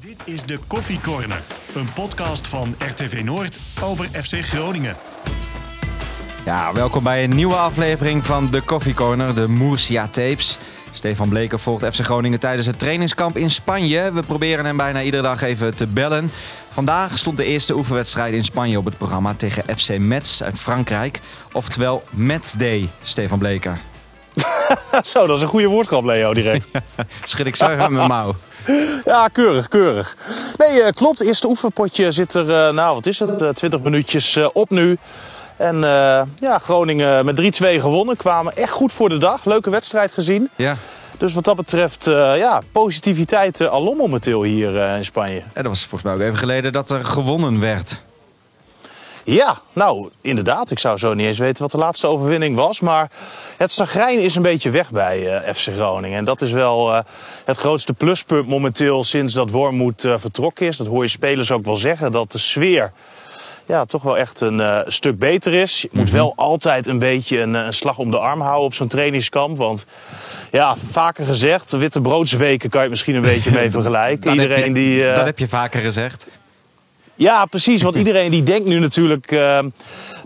Dit is de Koffie Corner, een podcast van RTV Noord over FC Groningen. Ja, welkom bij een nieuwe aflevering van de Coffee Corner, de Murcia Tapes. Stefan Bleker volgt FC Groningen tijdens het trainingskamp in Spanje. We proberen hem bijna iedere dag even te bellen. Vandaag stond de eerste oefenwedstrijd in Spanje op het programma tegen FC Metz uit Frankrijk. Oftewel Metz Day, Stefan Bleker. Zo, dat is een goede woordgrap, Leo, direct. Schud ik zuiver met mijn mouw. Ja, keurig, keurig. Nee, eh, klopt. Het eerste oefenpotje zit er, eh, nou wat is het, eh, 20 minuutjes eh, op nu. En ja, Groningen met 3-2 gewonnen. Kwamen echt goed voor de dag. Leuke wedstrijd gezien. Ja, Dus wat dat betreft, ja, positiviteit uh, alom momenteel hier in Spanje. en dat was volgens mij ook even geleden dat er gewonnen werd. Ja, nou, inderdaad. Ik zou zo niet eens weten wat de laatste overwinning was. Maar het zagrijn is een beetje weg bij eh, FC Groningen. En dat is wel eh, het grootste pluspunt momenteel sinds dat Wormoed eh, vertrokken is. Dat hoor je spelers ook wel zeggen. Dat de sfeer ja, toch wel echt een stuk beter is. Je moet wel altijd een beetje een, een slag om de arm houden op zo'n trainingskamp. Want ja, vaker gezegd, witte broodsweken kan je misschien een beetje mee vergelijken. Iedereen je- die... Dat heb je vaker gezegd. Ja, precies. Want iedereen die denkt nu natuurlijk eh,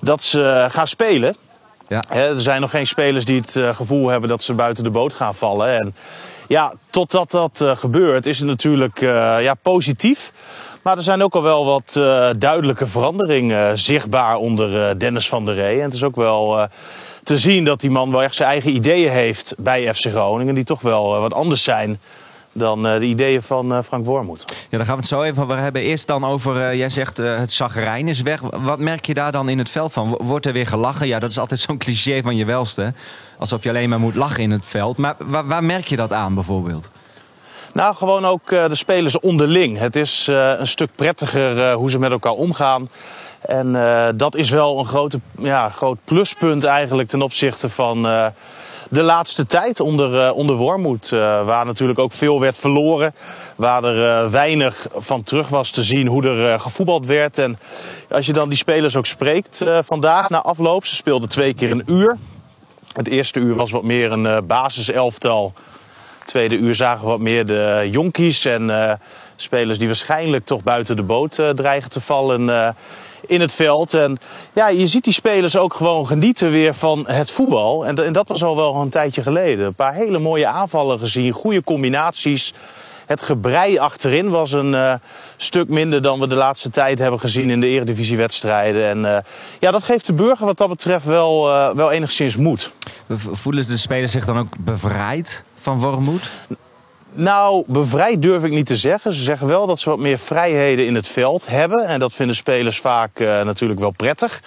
dat ze gaan spelen. Ja. Er zijn nog geen spelers die het eh, gevoel hebben dat ze buiten de boot gaan vallen. En ja, totdat dat eh, gebeurt is het natuurlijk eh, ja, positief. Maar er zijn ook al wel wat duidelijke veranderingen zichtbaar onder Dennis van der Rey. En het is ook wel te zien dat die man wel echt zijn eigen ideeën heeft bij FC Groningen. Die toch wel wat anders zijn dan eh, de ideeën van eh, Frank Wormoed. Ja, daar gaan we het zo even over hebben. Eerst dan over, eh, jij zegt het zagrijn is weg. Wat merk je daar dan in het veld van? Wo- Wordt er weer gelachen? Ja, dat is altijd zo'n cliché van je welste. Alsof je alleen maar moet lachen in het veld. Maar waar, waar merk je dat aan bijvoorbeeld? Nou, gewoon ook de spelers onderling. Het is een stuk prettiger hoe ze met elkaar omgaan. En dat is wel een grote, ja, groot pluspunt eigenlijk ten opzichte van de laatste tijd onder, eh onder Wormoed. eh, waar natuurlijk ook veel werd verloren. Waar er eh, weinig van terug was te zien hoe er gevoetbald werd. En als je dan die spelers ook spreekt vandaag na afloop. Ze speelden twee keer een uur. Het eerste uur was wat meer een basiselftal. Tweede uur zagen we wat meer de jonkies en spelers die waarschijnlijk toch buiten de boot dreigen te vallen in het veld. En ja, je ziet die spelers ook gewoon genieten weer van het voetbal. En, en dat was al wel een tijdje geleden. Een paar hele mooie aanvallen gezien, goede combinaties. Het gebrei achterin was een eh, stuk minder dan we de laatste tijd hebben gezien in de eredivisiewedstrijden. En eh, ja, dat geeft de burger wat dat betreft wel, eh, wel enigszins moed. Voelen de spelers zich dan ook bevrijd van Wormoed? Nou, bevrijd durf ik niet te zeggen. Ze zeggen wel dat ze wat meer vrijheden in het veld hebben. En dat vinden spelers vaak eh, natuurlijk wel prettig.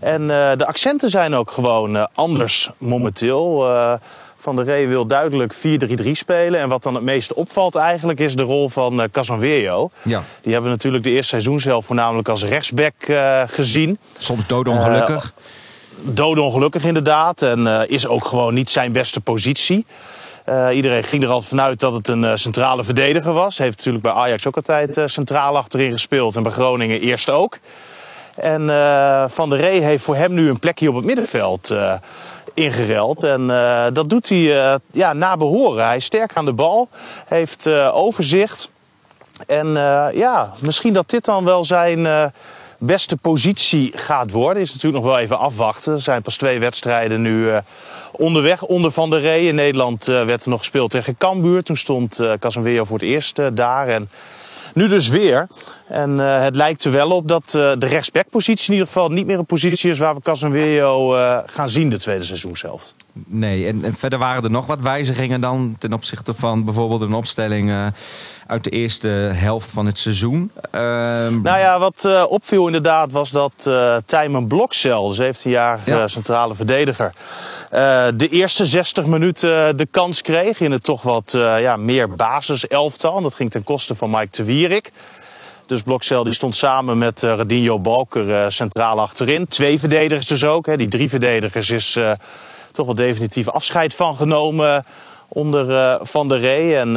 En eh, de accenten zijn ook gewoon eh, anders momenteel. Van der Rey wil duidelijk 4-3-3 spelen. En wat dan het meeste opvalt eigenlijk is de rol van Casanverio. Ja. Die hebben natuurlijk de eerste seizoen zelf voornamelijk als rechtsback gezien. Soms doodongelukkig. Doodongelukkig inderdaad. En is ook gewoon niet zijn beste positie. Eh, iedereen ging er altijd vanuit dat het een eh, centrale verdediger was. Heeft natuurlijk bij Ajax ook altijd eh, centraal achterin gespeeld. En bij Groningen eerst ook. En Van der Rey heeft voor hem nu een plekje op het middenveld ingereld. En dat doet hij ja, na behoren. Hij is sterk aan de bal. Heeft overzicht. En ja, misschien dat dit dan wel zijn beste positie gaat worden. Is natuurlijk nog wel even afwachten. Er zijn pas twee wedstrijden nu eh, onderweg onder Van der Rey. In Nederland eh, werd er nog gespeeld tegen Cambuur. Toen stond eh Casemiro voor het eerst daar. En nu dus weer. En eh, het lijkt er wel op dat eh, de rechtsbackpositie in ieder geval niet meer een positie is waar we Casemiro eh gaan zien de tweede seizoenshelft. Nee, en, en verder waren er nog wat wijzigingen dan ten opzichte van bijvoorbeeld een opstelling uit de eerste helft van het seizoen. Ehm, Nou ja, wat opviel inderdaad was dat eh Tijmen Blokcel, 17 jaar Ja. centrale verdediger, de eerste 60 minuten de kans kreeg in het toch wat ja, meer basiselftal. Dat ging ten koste van Mike de Wierik. Dus Blokcel die stond samen met Radinho Balker eh, centraal achterin. Twee verdedigers dus ook. Hè. Die drie verdedigers is eh, toch wel definitief afscheid van genomen onder Van der Rey. En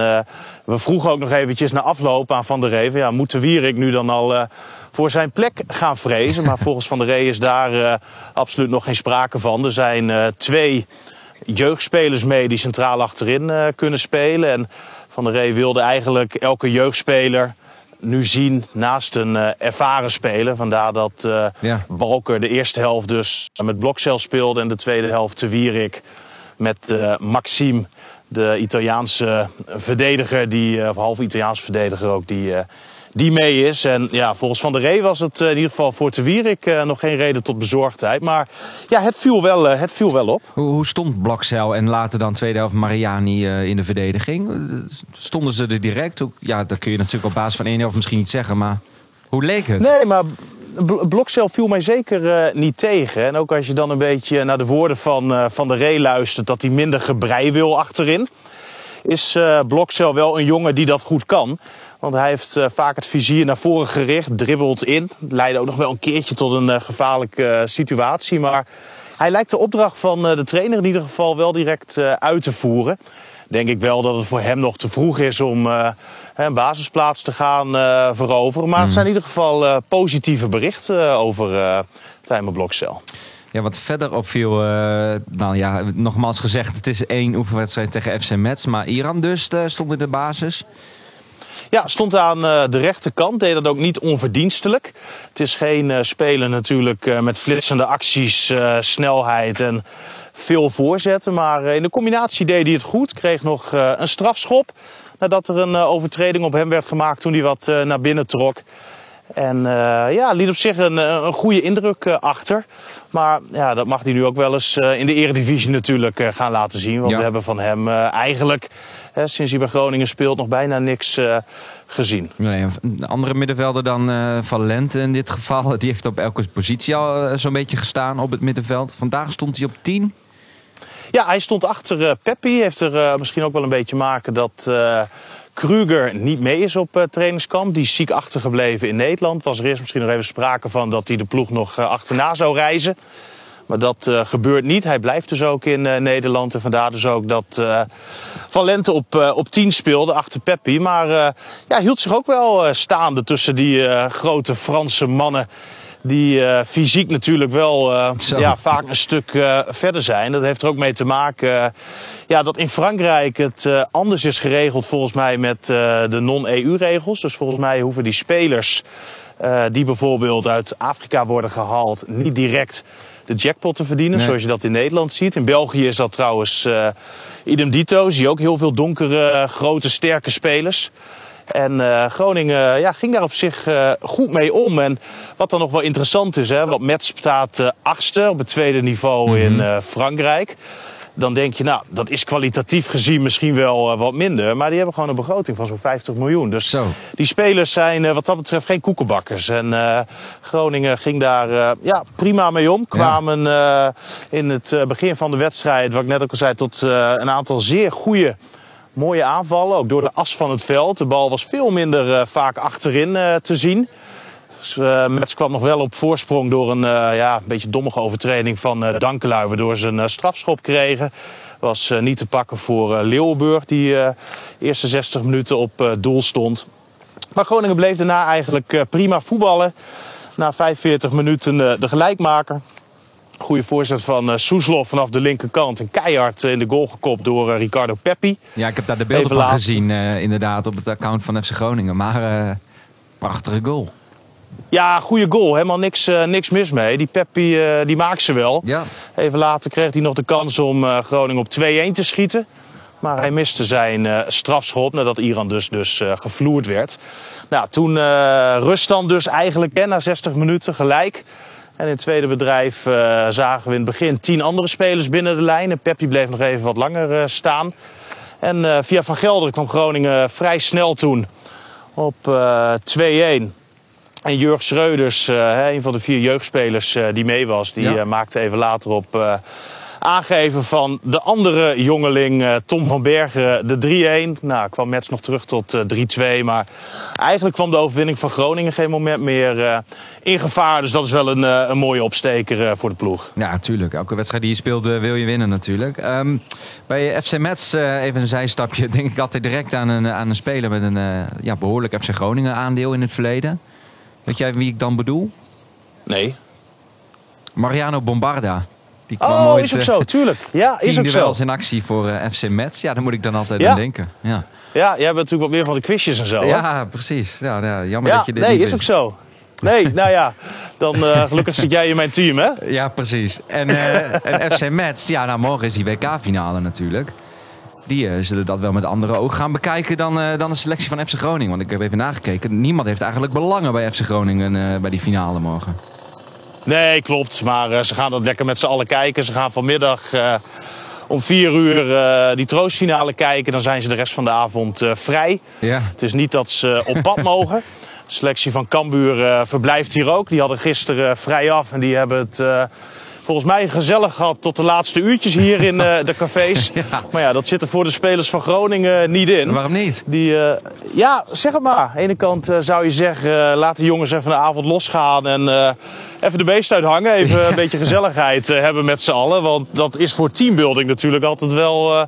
we vroegen ook nog eventjes na afloop aan Van der van, Ja, moet de Wierik nu dan al voor zijn plek gaan vrezen? Maar volgens Van der Rey is daar absoluut nog geen sprake van. Er zijn twee jeugdspelers mee die centraal achterin kunnen spelen. En Van der Rey wilde eigenlijk elke jeugdspeler nu zien naast een uh, ervaren speler. Vandaar dat ja. Balker de eerste helft dus met Blokcel speelde en de tweede helft te Wierik met uh, Maxime, de Italiaanse verdediger, die, of half Italiaanse verdediger ook, die die mee is. En ja, volgens Van der Ree was het in ieder geval voor Te Wierik uh, nog geen reden tot bezorgdheid. Maar ja, het viel wel, uh, het viel wel op. Hoe, hoe stond Blokcel en later dan tweede helft Mariani uh, in de verdediging? Stonden ze er direct? Ja, dat kun je natuurlijk op basis van één helft misschien niet zeggen, maar hoe leek het? Nee, maar Blokcel viel mij zeker niet tegen. En ook als je dan een beetje naar de woorden van Van der Ree luistert... dat hij minder gebrei wil achterin... is Blokcel wel een jongen die dat goed kan... Want hij heeft uh, vaak het vizier naar voren gericht, dribbelt in. Leidde ook nog wel een keertje tot een uh, gevaarlijke uh, situatie. Maar hij lijkt de opdracht van de trainer in ieder geval wel direct uit te voeren. Denk ik wel dat het voor hem nog te vroeg is om een basisplaats te gaan veroveren. Maar het zijn in ieder geval positieve berichten over uh, Tijmen Blokcel. Ja, wat verder opviel, nou ja, nogmaals gezegd, het is één oefenwedstrijd tegen FC Metz. Maar Iran dus stond in de basis. Ja, stond aan eh, de rechterkant. Deed dat ook niet onverdienstelijk. Het is geen uh, speler natuurlijk uh, met flitsende acties, snelheid en veel voorzetten. Maar in de combinatie deed hij het goed. Kreeg nog een strafschop. Nadat er een overtreding op hem werd gemaakt toen hij wat naar binnen trok. En ja, liet op zich een, een goede indruk achter. Maar ja, dat mag hij nu ook wel eens in de eredivisie natuurlijk gaan laten zien. Want we hebben van hem eigenlijk sinds hij bij Groningen speelt nog bijna niks gezien. Nee, een andere middenvelder dan Valente in dit geval. Die heeft op elke positie al zo'n beetje gestaan op het middenveld. Vandaag stond hij op 10. Ja, hij stond achter Peppi. Heeft er misschien ook wel een beetje maken dat Kruger niet mee is op trainingskamp. Die is ziek achtergebleven in Nederland. Was er eerst misschien nog even sprake van dat hij de ploeg nog achterna zou reizen. Maar dat uh, gebeurt niet. Hij blijft dus ook in Nederland. En vandaar dus ook dat Valente op, op 10 speelde achter Peppi. Maar ja, hield zich ook wel staande tussen die grote Franse mannen. Die fysiek natuurlijk wel ja, vaak een stuk verder zijn. Dat heeft er ook mee te maken ja, dat in Frankrijk het anders is geregeld volgens mij met de non-EU-regels. Dus volgens mij hoeven die spelers die bijvoorbeeld uit Afrika worden gehaald niet direct de jackpot te verdienen, zoals je dat in Nederland ziet. In België is dat trouwens idem dito. Zie je ook heel veel donkere, grote, sterke spelers. En uh, Groningen ja, ging daar op zich uh, goed mee om. En wat dan nog wel interessant is, hè, wat Metz staat achtste op het tweede niveau mm -hmm. in Frankrijk dan denk je, nou, dat is kwalitatief gezien misschien wel uh, wat minder. Maar die hebben gewoon een begroting van zo'n 50 miljoen. Dus Zo. die spelers zijn uh, wat dat betreft geen koekenbakkers. En uh, Groningen ging daar ja, prima mee om. Kwamen ja. in het begin van de wedstrijd, wat ik net ook al zei, tot een aantal zeer goede mooie aanvallen. Ook door de as van het veld. De bal was veel minder vaak achterin te zien. Dus, uh, Mets kwam nog wel op voorsprong door een ja, beetje dommige overtreding van uh, Dankelui, waardoor ze een strafschop kregen. Was niet te pakken voor Leeuwenburg, die de eerste 60 minuten op doel stond. Maar Groningen bleef daarna eigenlijk prima voetballen. Na 45 minuten de gelijkmaker. Goede voorzet van uh, Soeslof vanaf de linkerkant. En keihard in de goal gekopt door uh, Ricardo Peppi. Ja, ik heb daar de beelden Even van laat. gezien uh, inderdaad op het account van FC Groningen. Maar prachtige goal. Ja, goede goal. Helemaal niks, uh, niks mis mee. Die Peppi uh, die maakt ze wel. Ja. Even later kreeg hij nog de kans om uh, Groningen op 2-1 te schieten. Maar hij miste zijn strafschop nadat Iran dus, dus gevloerd werd. Nou, toen ruststand dus eigenlijk hè, na 60 minuten gelijk. En in het tweede bedrijf zagen we in het begin tien andere spelers binnen de lijn. En Peppi bleef nog even wat langer staan. En via Van Gelder kwam Groningen vrij snel toen op 2-1. En Jurg Schreuders, een van de vier jeugdspelers die mee was, die ja. maakte even later op aangeven van de andere jongeling Tom van Bergen de 3-1. Nou, kwam Mets nog terug tot 3-2. Maar eigenlijk kwam de overwinning van Groningen geen moment meer in gevaar. Dus dat is wel een, een mooie opsteker voor de ploeg. Ja, natuurlijk. Elke wedstrijd die je speelt wil je winnen natuurlijk. Um, bij FC Mets, even een zijstapje, denk ik altijd direct aan een, aan een speler met een ja, behoorlijk FC Groningen aandeel in het verleden. Weet jij wie ik dan bedoel? Nee. Mariano Bombarda. Die kwam oh, ooit, is ook zo, tuurlijk. Ja, is ook zo. wel eens in actie voor uh, FC Metz. Ja, daar moet ik dan altijd ja. aan denken. Ja. Ja, jij bent natuurlijk wat meer van de quizjes en zo. Ja, precies. Ja, ja, jammer Ja, dat je dit nee, niet is ook zo. Nee, nou ja, dan eh, gelukkig zit jij in mijn team, hè? Ja, precies. En, eh, en FC Metz, ja, nou morgen is die WK-finale natuurlijk. Die eh, zullen dat wel met andere ogen gaan bekijken dan, eh, dan de selectie van FC Groningen. Want ik heb even nagekeken. Niemand heeft eigenlijk belangen bij FC Groningen eh, bij die finale morgen. Nee, klopt. Maar eh, ze gaan dat lekker met z'n allen kijken. Ze gaan vanmiddag eh, om vier uur eh, die troostfinale kijken. Dan zijn ze de rest van de avond vrij. Ja. Het is niet dat ze op pad mogen. De selectie van Cambuur verblijft hier ook. Die hadden gisteren vrij af en die hebben het volgens mij gezellig gehad tot de laatste uurtjes hier in eh, de cafés. Maar ja, dat zit er voor de spelers van Groningen niet in. Waarom niet? Die, eh, ja, zeg het maar. Aan de ene kant eh, zou je zeggen, laat de jongens even de avond losgaan en even de beest uithangen. Even een beetje gezelligheid hebben met z'n allen. Want dat is voor teambuilding natuurlijk altijd wel,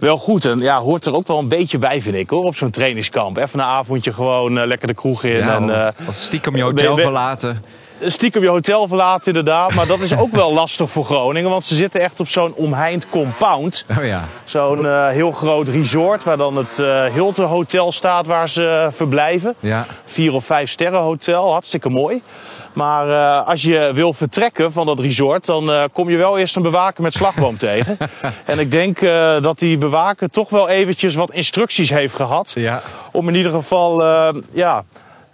wel goed. En ja, hoort er ook wel een beetje bij, vind ik hoor, op zo'n trainingskamp. Even een avondje gewoon lekker de kroeg in. Ja, en, of, of stiekem je hotel verlaten. Stiekem je hotel verlaten inderdaad. Maar dat is ook wel lastig voor Groningen. Want ze zitten echt op zo'n omheind compound. Oh ja. Zo'n eh, heel groot resort waar dan het eh Hilton Hotel staat waar ze eh, verblijven. Ja. Vier of vijf sterren hotel, hartstikke mooi. Maar als je wil vertrekken van dat resort, dan kom je wel eerst een bewaker met slagboom tegen. En ik denk dat die bewaker toch wel eventjes wat instructies heeft gehad. Ja. Om in ieder geval ja,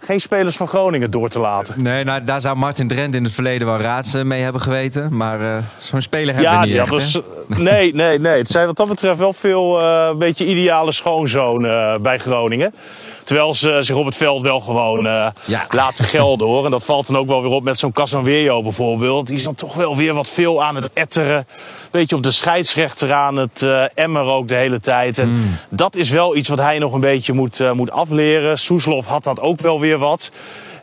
geen spelers van Groningen door te laten. Nee, nou, daar zou Martin Drent in het verleden wel raad mee hebben geweten. Maar eh, zo'n speler hebben we niet echt, nee, nee, nee. Het zijn wat dat betreft wel veel eh, beetje ideale schoonzonen eh, bij Groningen. Terwijl ze zich op het veld wel gewoon eh, Ja. laten gelden hoor. En dat valt dan ook wel weer op met zo'n Casanwejo bijvoorbeeld. Die is dan toch wel weer wat veel aan het etteren. Beetje op de scheidsrechter aan het eh emmer ook de hele tijd. En Hmm. dat is wel iets wat hij nog een beetje moet, eh, moet afleren. Soeslof had dat ook wel weer wat.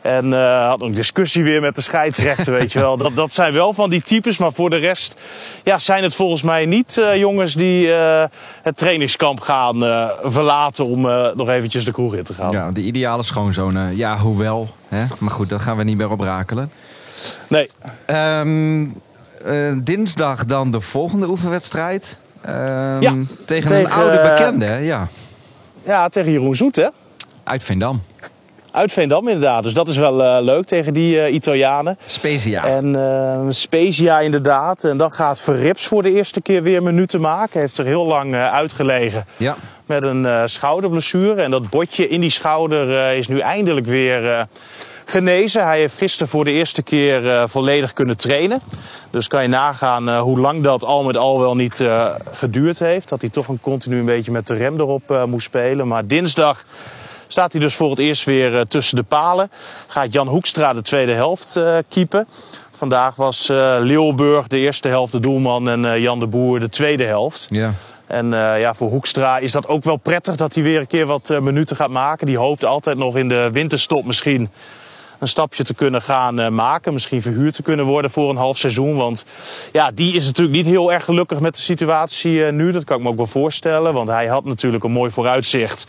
En eh, had ook discussie weer met de scheidsrechter, weet je wel. Dat, dat zijn wel van die types, maar voor de rest ja, zijn het volgens mij niet eh, jongens die eh, het trainingskamp gaan verlaten om nog eventjes de kroeg in te gaan. Ja, de ideale schoonzoon. eh, ja, hoewel. Hè? Maar goed, dat gaan we niet meer oprakelen. Nee, Ehm, eh, dinsdag dan de volgende oefenwedstrijd. Ehm, Ja, tegen, een oude bekende, ja. ja, tegen Jeroen Zoet hè. Uit Veendam. Uit Veendam inderdaad, dus dat is wel eh, leuk tegen die eh, Italianen. Spezia. En eh Spezia inderdaad. En dan gaat Verrips voor de eerste keer weer minuten maken. Heeft er heel lang uitgelegen Ja. met een schouderblessure. En dat botje in die schouder is nu eindelijk weer genezen. Hij heeft gisteren voor de eerste keer volledig kunnen trainen. Dus kan je nagaan hoe lang dat al met al wel niet geduurd heeft. Dat hij toch een continu een beetje met de rem erop moest spelen. Maar dinsdag staat hij dus voor het eerst weer eh, tussen de palen. Gaat Jan Hoekstra de tweede helft eh keepen. Vandaag was eh Leeuwburg de eerste helft de doelman en Jan de Boer de tweede helft. ja. En ja, voor Hoekstra is dat ook wel prettig dat hij weer een keer wat minuten gaat maken. Die hoopt altijd nog in de winterstop misschien een stapje te kunnen gaan eh, maken. Misschien verhuurd te kunnen worden voor een half seizoen. Want ja, die is natuurlijk niet heel erg gelukkig met de situatie eh, nu. Dat kan ik me ook wel voorstellen. Want hij had natuurlijk een mooi vooruitzicht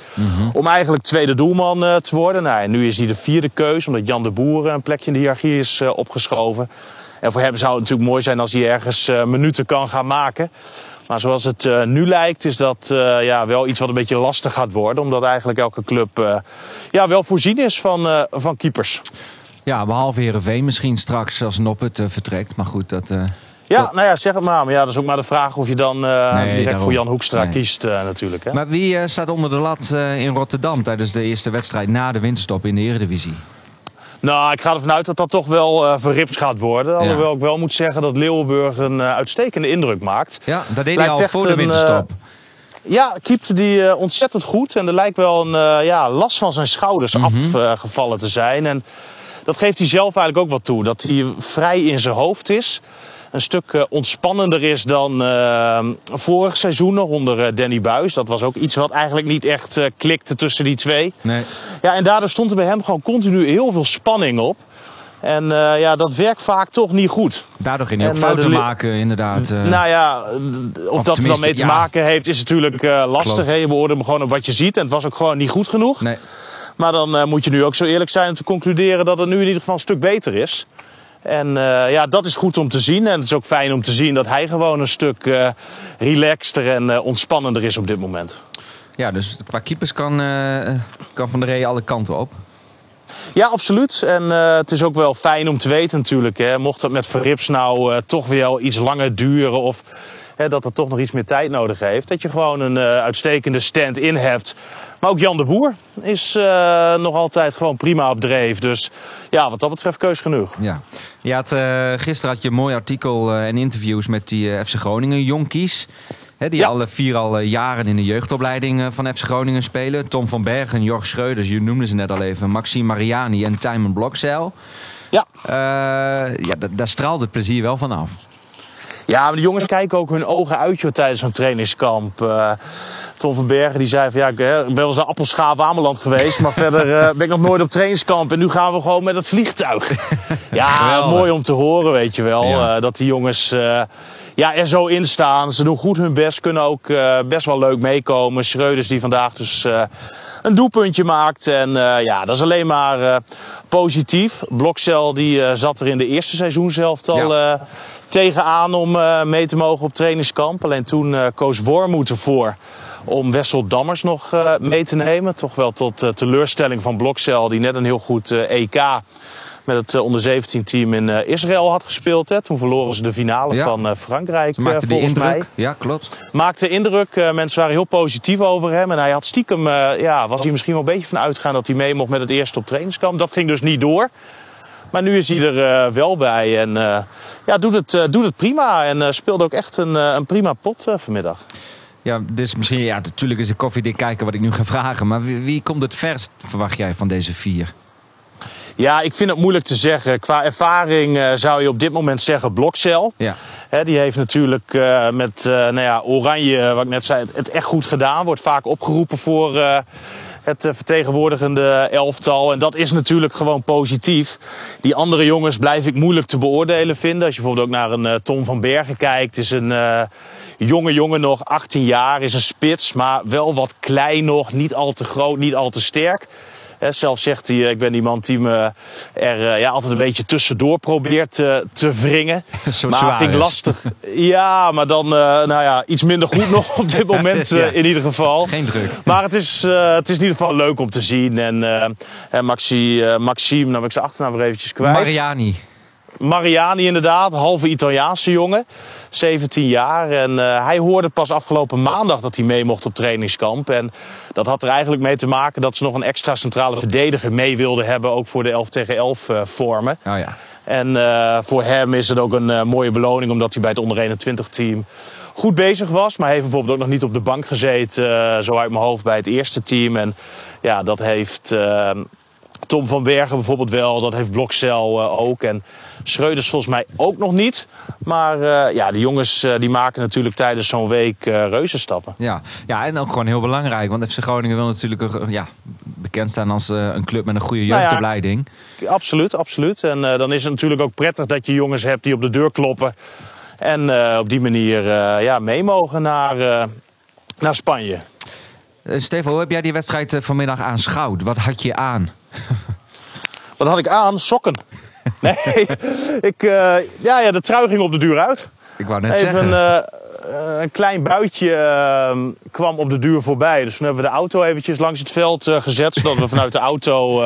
om eigenlijk tweede doelman eh, te worden. Nou, en nu is hij de vierde keus, omdat Jan de Boer een plekje in de hiërarchie is opgeschoven. En voor hem zou het natuurlijk mooi zijn als hij ergens minuten kan gaan maken. Maar zoals het eh, nu lijkt, is dat eh, ja, wel iets wat een beetje lastig gaat worden. Omdat eigenlijk elke club eh, ja, wel voorzien is van, van keepers. ja, behalve Heerenveen misschien straks als Noppet vertrekt. Maar goed, dat... Ja, nou ja, zeg het maar. Maar ja, dat is ook maar de vraag of je dan Nee, direct daarom. voor Jan Hoekstra Nee. kiest natuurlijk. Hè? Maar wie staat onder de lat in Rotterdam tijdens de eerste wedstrijd na de winterstop in de Eredivisie? Nou, ik ga ervan uit dat dat toch wel eh verrips gaat worden. Alhoewel ik wel moet zeggen dat Leeuwenburg een eh, uitstekende indruk maakt. Ja, dat deed hij al voor de een, winterstop. Ja, keepte die eh, ontzettend goed. En er lijkt wel een eh, ja, last van zijn schouders afgevallen te zijn. En dat geeft hij zelf eigenlijk ook wat toe. Dat hij vrij in zijn hoofd is. Een stuk eh, ontspannender is dan eh, vorig seizoen nog onder eh, Danny Buis. Dat was ook iets wat eigenlijk niet echt klikte tussen die twee. Nee. Ja, en daardoor stond er bij hem gewoon continu heel veel spanning op. En ja, dat werkt vaak toch niet goed. Daardoor ging hij ook En, fouten de maken, inderdaad. Nou ja, of, dat er dan mee te ja. maken heeft, is natuurlijk lastig. Hè? Je beoordeelt hem gewoon op wat je ziet. En het was ook gewoon niet goed genoeg. Nee. Maar dan moet je nu ook zo eerlijk zijn om te concluderen dat het nu in ieder geval een stuk beter is. En eh, ja, dat is goed om te zien. En het is ook fijn om te zien dat hij gewoon een stuk eh relaxter en eh, ontspannender is op dit moment. Ja, dus qua keepers kan, kan Van der Rey alle kanten op. Ja, absoluut. En het is ook wel fijn om te weten natuurlijk. Hè, mocht dat met Verrips nou toch weer iets langer duren... of hè, dat het toch nog iets meer tijd nodig heeft... dat je gewoon een eh, uitstekende stand-in hebt. Maar ook Jan de Boer is eh, nog altijd gewoon prima op dreef. Dus ja, wat dat betreft keus genoeg. Ja. Je had, eh, gisteren had je een mooi artikel en interviews met die FC Groningen jonkies. Hè, die Ja. alle vier al jaren in de jeugdopleiding van FC Groningen spelen. Tom van Bergen, Jorg Schreuders, je noemde ze net al even. Maxime Mariani en Tijmen Blokzeil. Ja. Ja, da- daar straalt het plezier wel vanaf. Ja, maar de jongens kijken ook hun ogen uit joh, tijdens zo'n trainingskamp. Eh, Tom van Bergen die zei van ja, ik eh, ben wel eens naar Appelschaap Ameland geweest, maar verder eh, ben ik nog nooit op trainingskamp. En nu gaan we gewoon met het vliegtuig. ja, Geweldig. mooi om te horen, weet je wel. Ja. dat die jongens ja, er zo in staan. Ze doen goed hun best, kunnen ook best wel leuk meekomen. Schreuders die vandaag dus een doelpuntje maakt. En ja, dat is alleen maar positief. Blokcel die zat er in de eerste seizoen zelf al Ja. Eh, tegenaan om eh, mee te mogen op trainingskamp. Alleen toen eh, koos Wormoed ervoor om Wessel Dammers nog eh, mee te nemen. Toch wel tot teleurstelling van Blokcel die net een heel goed EK met het onder 17 team in Israël had gespeeld. Hè. Toen verloren ze de finale Ja. van Frankrijk Ze maakte volgens indruk. mij Ja, klopt. maakte indruk. Mensen waren heel positief over hem. En hij had stiekem, ja, was hij misschien wel een beetje van uitgegaan dat hij mee mocht met het eerste op trainingskamp. Dat ging dus niet door. Maar nu is hij er eh, wel bij en eh, ja, doet, het, eh, doet het prima. En speelde ook echt een, een prima pot vanmiddag. Ja, dus misschien, ja, natuurlijk is de koffiedik kijken wat ik nu ga vragen. Maar wie, wie komt het verst, verwacht jij, van deze vier? Ja, ik vind het moeilijk te zeggen. Qua ervaring zou je op dit moment zeggen Blokcel. Ja. Die heeft natuurlijk met nou ja, Oranje, wat ik net zei, het, het echt goed gedaan. Wordt vaak opgeroepen voor het eh, vertegenwoordigende elftal. En dat is natuurlijk gewoon positief. Die andere jongens blijf ik moeilijk te beoordelen vinden. Als je bijvoorbeeld ook naar een eh, Tom van Bergen kijkt. Is een eh, jonge jongen nog, 18 jaar, is een spits. Maar wel wat klein nog, niet al te groot, niet al te sterk. Hè, zelf zegt hij, eh, ik ben iemand die me er eh, ja, altijd een beetje tussendoor probeert eh, te wringen. Maar vind ik lastig. Ja, maar dan eh, nou ja, iets minder goed nog op dit moment eh, Ja. in ieder geval. Geen druk. Maar het is, eh, het is in ieder geval leuk om te zien. En eh, en Maxi, eh, Maxime, nou ben ik zijn achternaam weer eventjes kwijt. Mariani. Mariani inderdaad, halve Italiaanse jongen, 17 jaar. En eh, hij hoorde pas afgelopen maandag dat hij mee mocht op trainingskamp. En dat had er eigenlijk mee te maken dat ze nog een extra centrale verdediger mee wilden hebben. Ook voor de 11 tegen 11 eh, vormen. Oh ja. En eh, voor hem is het ook een mooie beloning omdat hij bij het onder 21 team goed bezig was. Maar hij heeft bijvoorbeeld ook nog niet op de bank gezeten, zo uit mijn hoofd bij het eerste team. En ja, dat heeft Tom van Bergen bijvoorbeeld wel, dat heeft Blokcel ook. En Schreuders volgens mij ook nog niet. Maar eh, ja, de jongens eh, die maken natuurlijk tijdens zo'n week eh reuzenstappen. Ja. ja, en ook gewoon heel belangrijk. Want FC Groningen wil natuurlijk ja, bekend staan als eh, een club met een goede Nou ja, jeugdopleiding. Absoluut, absoluut. En eh, dan is het natuurlijk ook prettig dat je jongens hebt die op de deur kloppen. En eh, op die manier eh, ja, mee mogen naar, eh, naar Spanje. Stefan, hoe heb jij die wedstrijd vanmiddag aanschouwd? Wat had je aan? Wat had ik aan? Sokken. Nee, ik, eh, ja, ja, de trui ging op de duur uit. Ik wou net Even zeggen. een, eh, een klein buitje eh, kwam op de duur voorbij. Dus toen hebben we de auto eventjes langs het veld eh, gezet. Zodat we vanuit de auto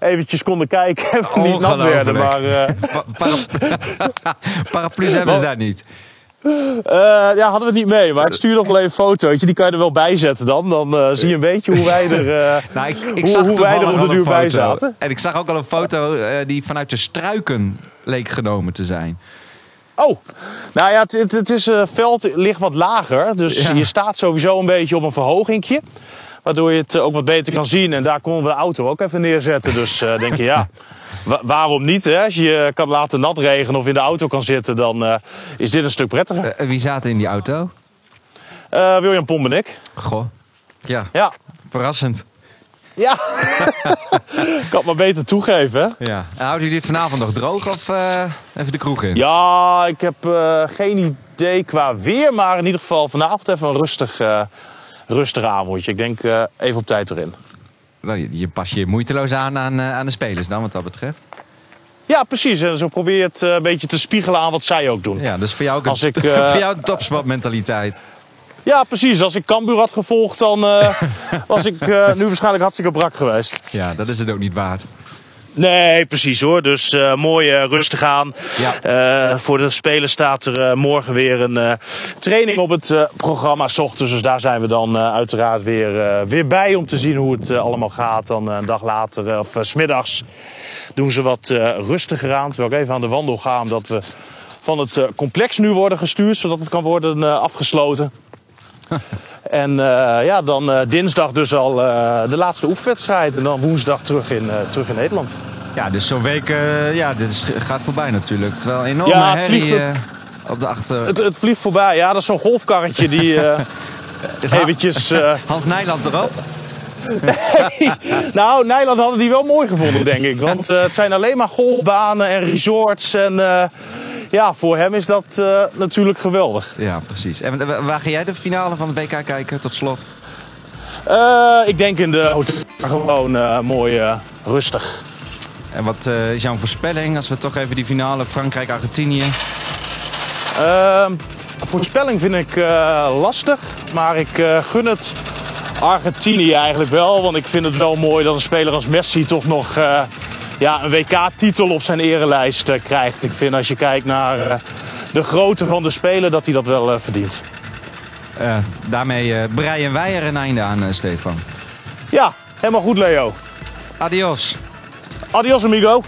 eventjes konden kijken. En we niet nat werden. Maar Paraplu's hebben ze daar niet. Eh, ja, hadden we het niet mee. Maar ik stuur nog wel even een fotootje. Die kan je er wel bij zetten dan. Dan eh, zie je een beetje hoe wij er, eh, Nou, ik, ik hoe, zag hoe wij er op de duur bij zaten. En ik zag ook al een foto die vanuit de struiken leek genomen te zijn. Oh, nou ja, het, het, het is, veld ligt wat lager. Dus Ja. je staat sowieso een beetje op een verhogingje. Waardoor je het ook wat beter kan zien. En daar konden we de auto ook even neerzetten. Dus denk je, ja, wa- waarom niet? Hè? Als je je kan laten nat regenen of in de auto kan zitten, dan eh, is dit een stuk prettiger. Eh, wie zaten in die auto? Eh William Pomp en ik. Goh. Ja, Ja. verrassend. Ja. ik kan het maar beter toegeven. Hè? Ja. En houden jullie het vanavond nog droog of eh, even de kroeg in? Ja, ik heb eh, geen idee qua weer. Maar in ieder geval vanavond even een rustig, eh rustig avondje. Ik denk eh, even op tijd erin. Nou, je, je pas je moeiteloos aan aan, eh, aan de spelers dan, wat dat betreft. Ja, precies. En zo probeer je het eh, een beetje te spiegelen aan wat zij ook doen. Ja, dus voor jou ook een, ik, eh, voor jou een topsportmentaliteit. Ja, precies. Als ik Cambuur had gevolgd, dan eh, was ik eh, nu waarschijnlijk hartstikke brak geweest. Ja, dat is het ook niet waard. Nee, precies hoor. Dus eh, mooi eh, rustig aan. Ja. Eh, voor de spelers staat er morgen weer een training op het programma. 's ochtends, dus daar zijn we dan uiteraard weer, weer bij om te zien hoe het allemaal gaat. Dan een dag later, of 's smiddags, doen ze wat rustiger aan. Terwijl ik even aan de wandel ga, omdat we van het complex nu worden gestuurd, zodat het kan worden afgesloten. En eh, ja, dan eh, dinsdag dus al eh, de laatste oefenwedstrijd. En dan woensdag terug in, terug in Nederland. Ja, dus zo'n week, ja, dit is, gaat voorbij natuurlijk. Terwijl enorme Ja, herrie eh, op de achter... Het, het vliegt voorbij. Ja, dat is zo'n golfkarretje die Is eventjes... Hans Nijland erop? nou, Nijland hadden die wel mooi gevonden, denk ik. Want het zijn alleen maar golfbanen en resorts. En ja, voor hem is dat eh, natuurlijk geweldig. Ja, precies. En wa- waar ga jij de finale van de WK kijken, tot slot? Eh, ik denk in de hotel gewoon eh, mooi eh, rustig. En wat eh, is jouw voorspelling als we toch even die finale Frankrijk-Argentinië... Ehm, voorspelling vind ik eh, lastig, maar ik eh, gun het Argentinië eigenlijk wel. Want ik vind het wel mooi dat een speler als Messi toch nog eh, ja, een WK-titel op zijn erelijst eh, krijgt. Ik vind als je kijkt naar eh, de grootte van de speler dat hij dat wel eh, verdient. Daarmee breien wij er een einde aan, Stefan. Ja, helemaal goed Leo. Adios. Adios amigo.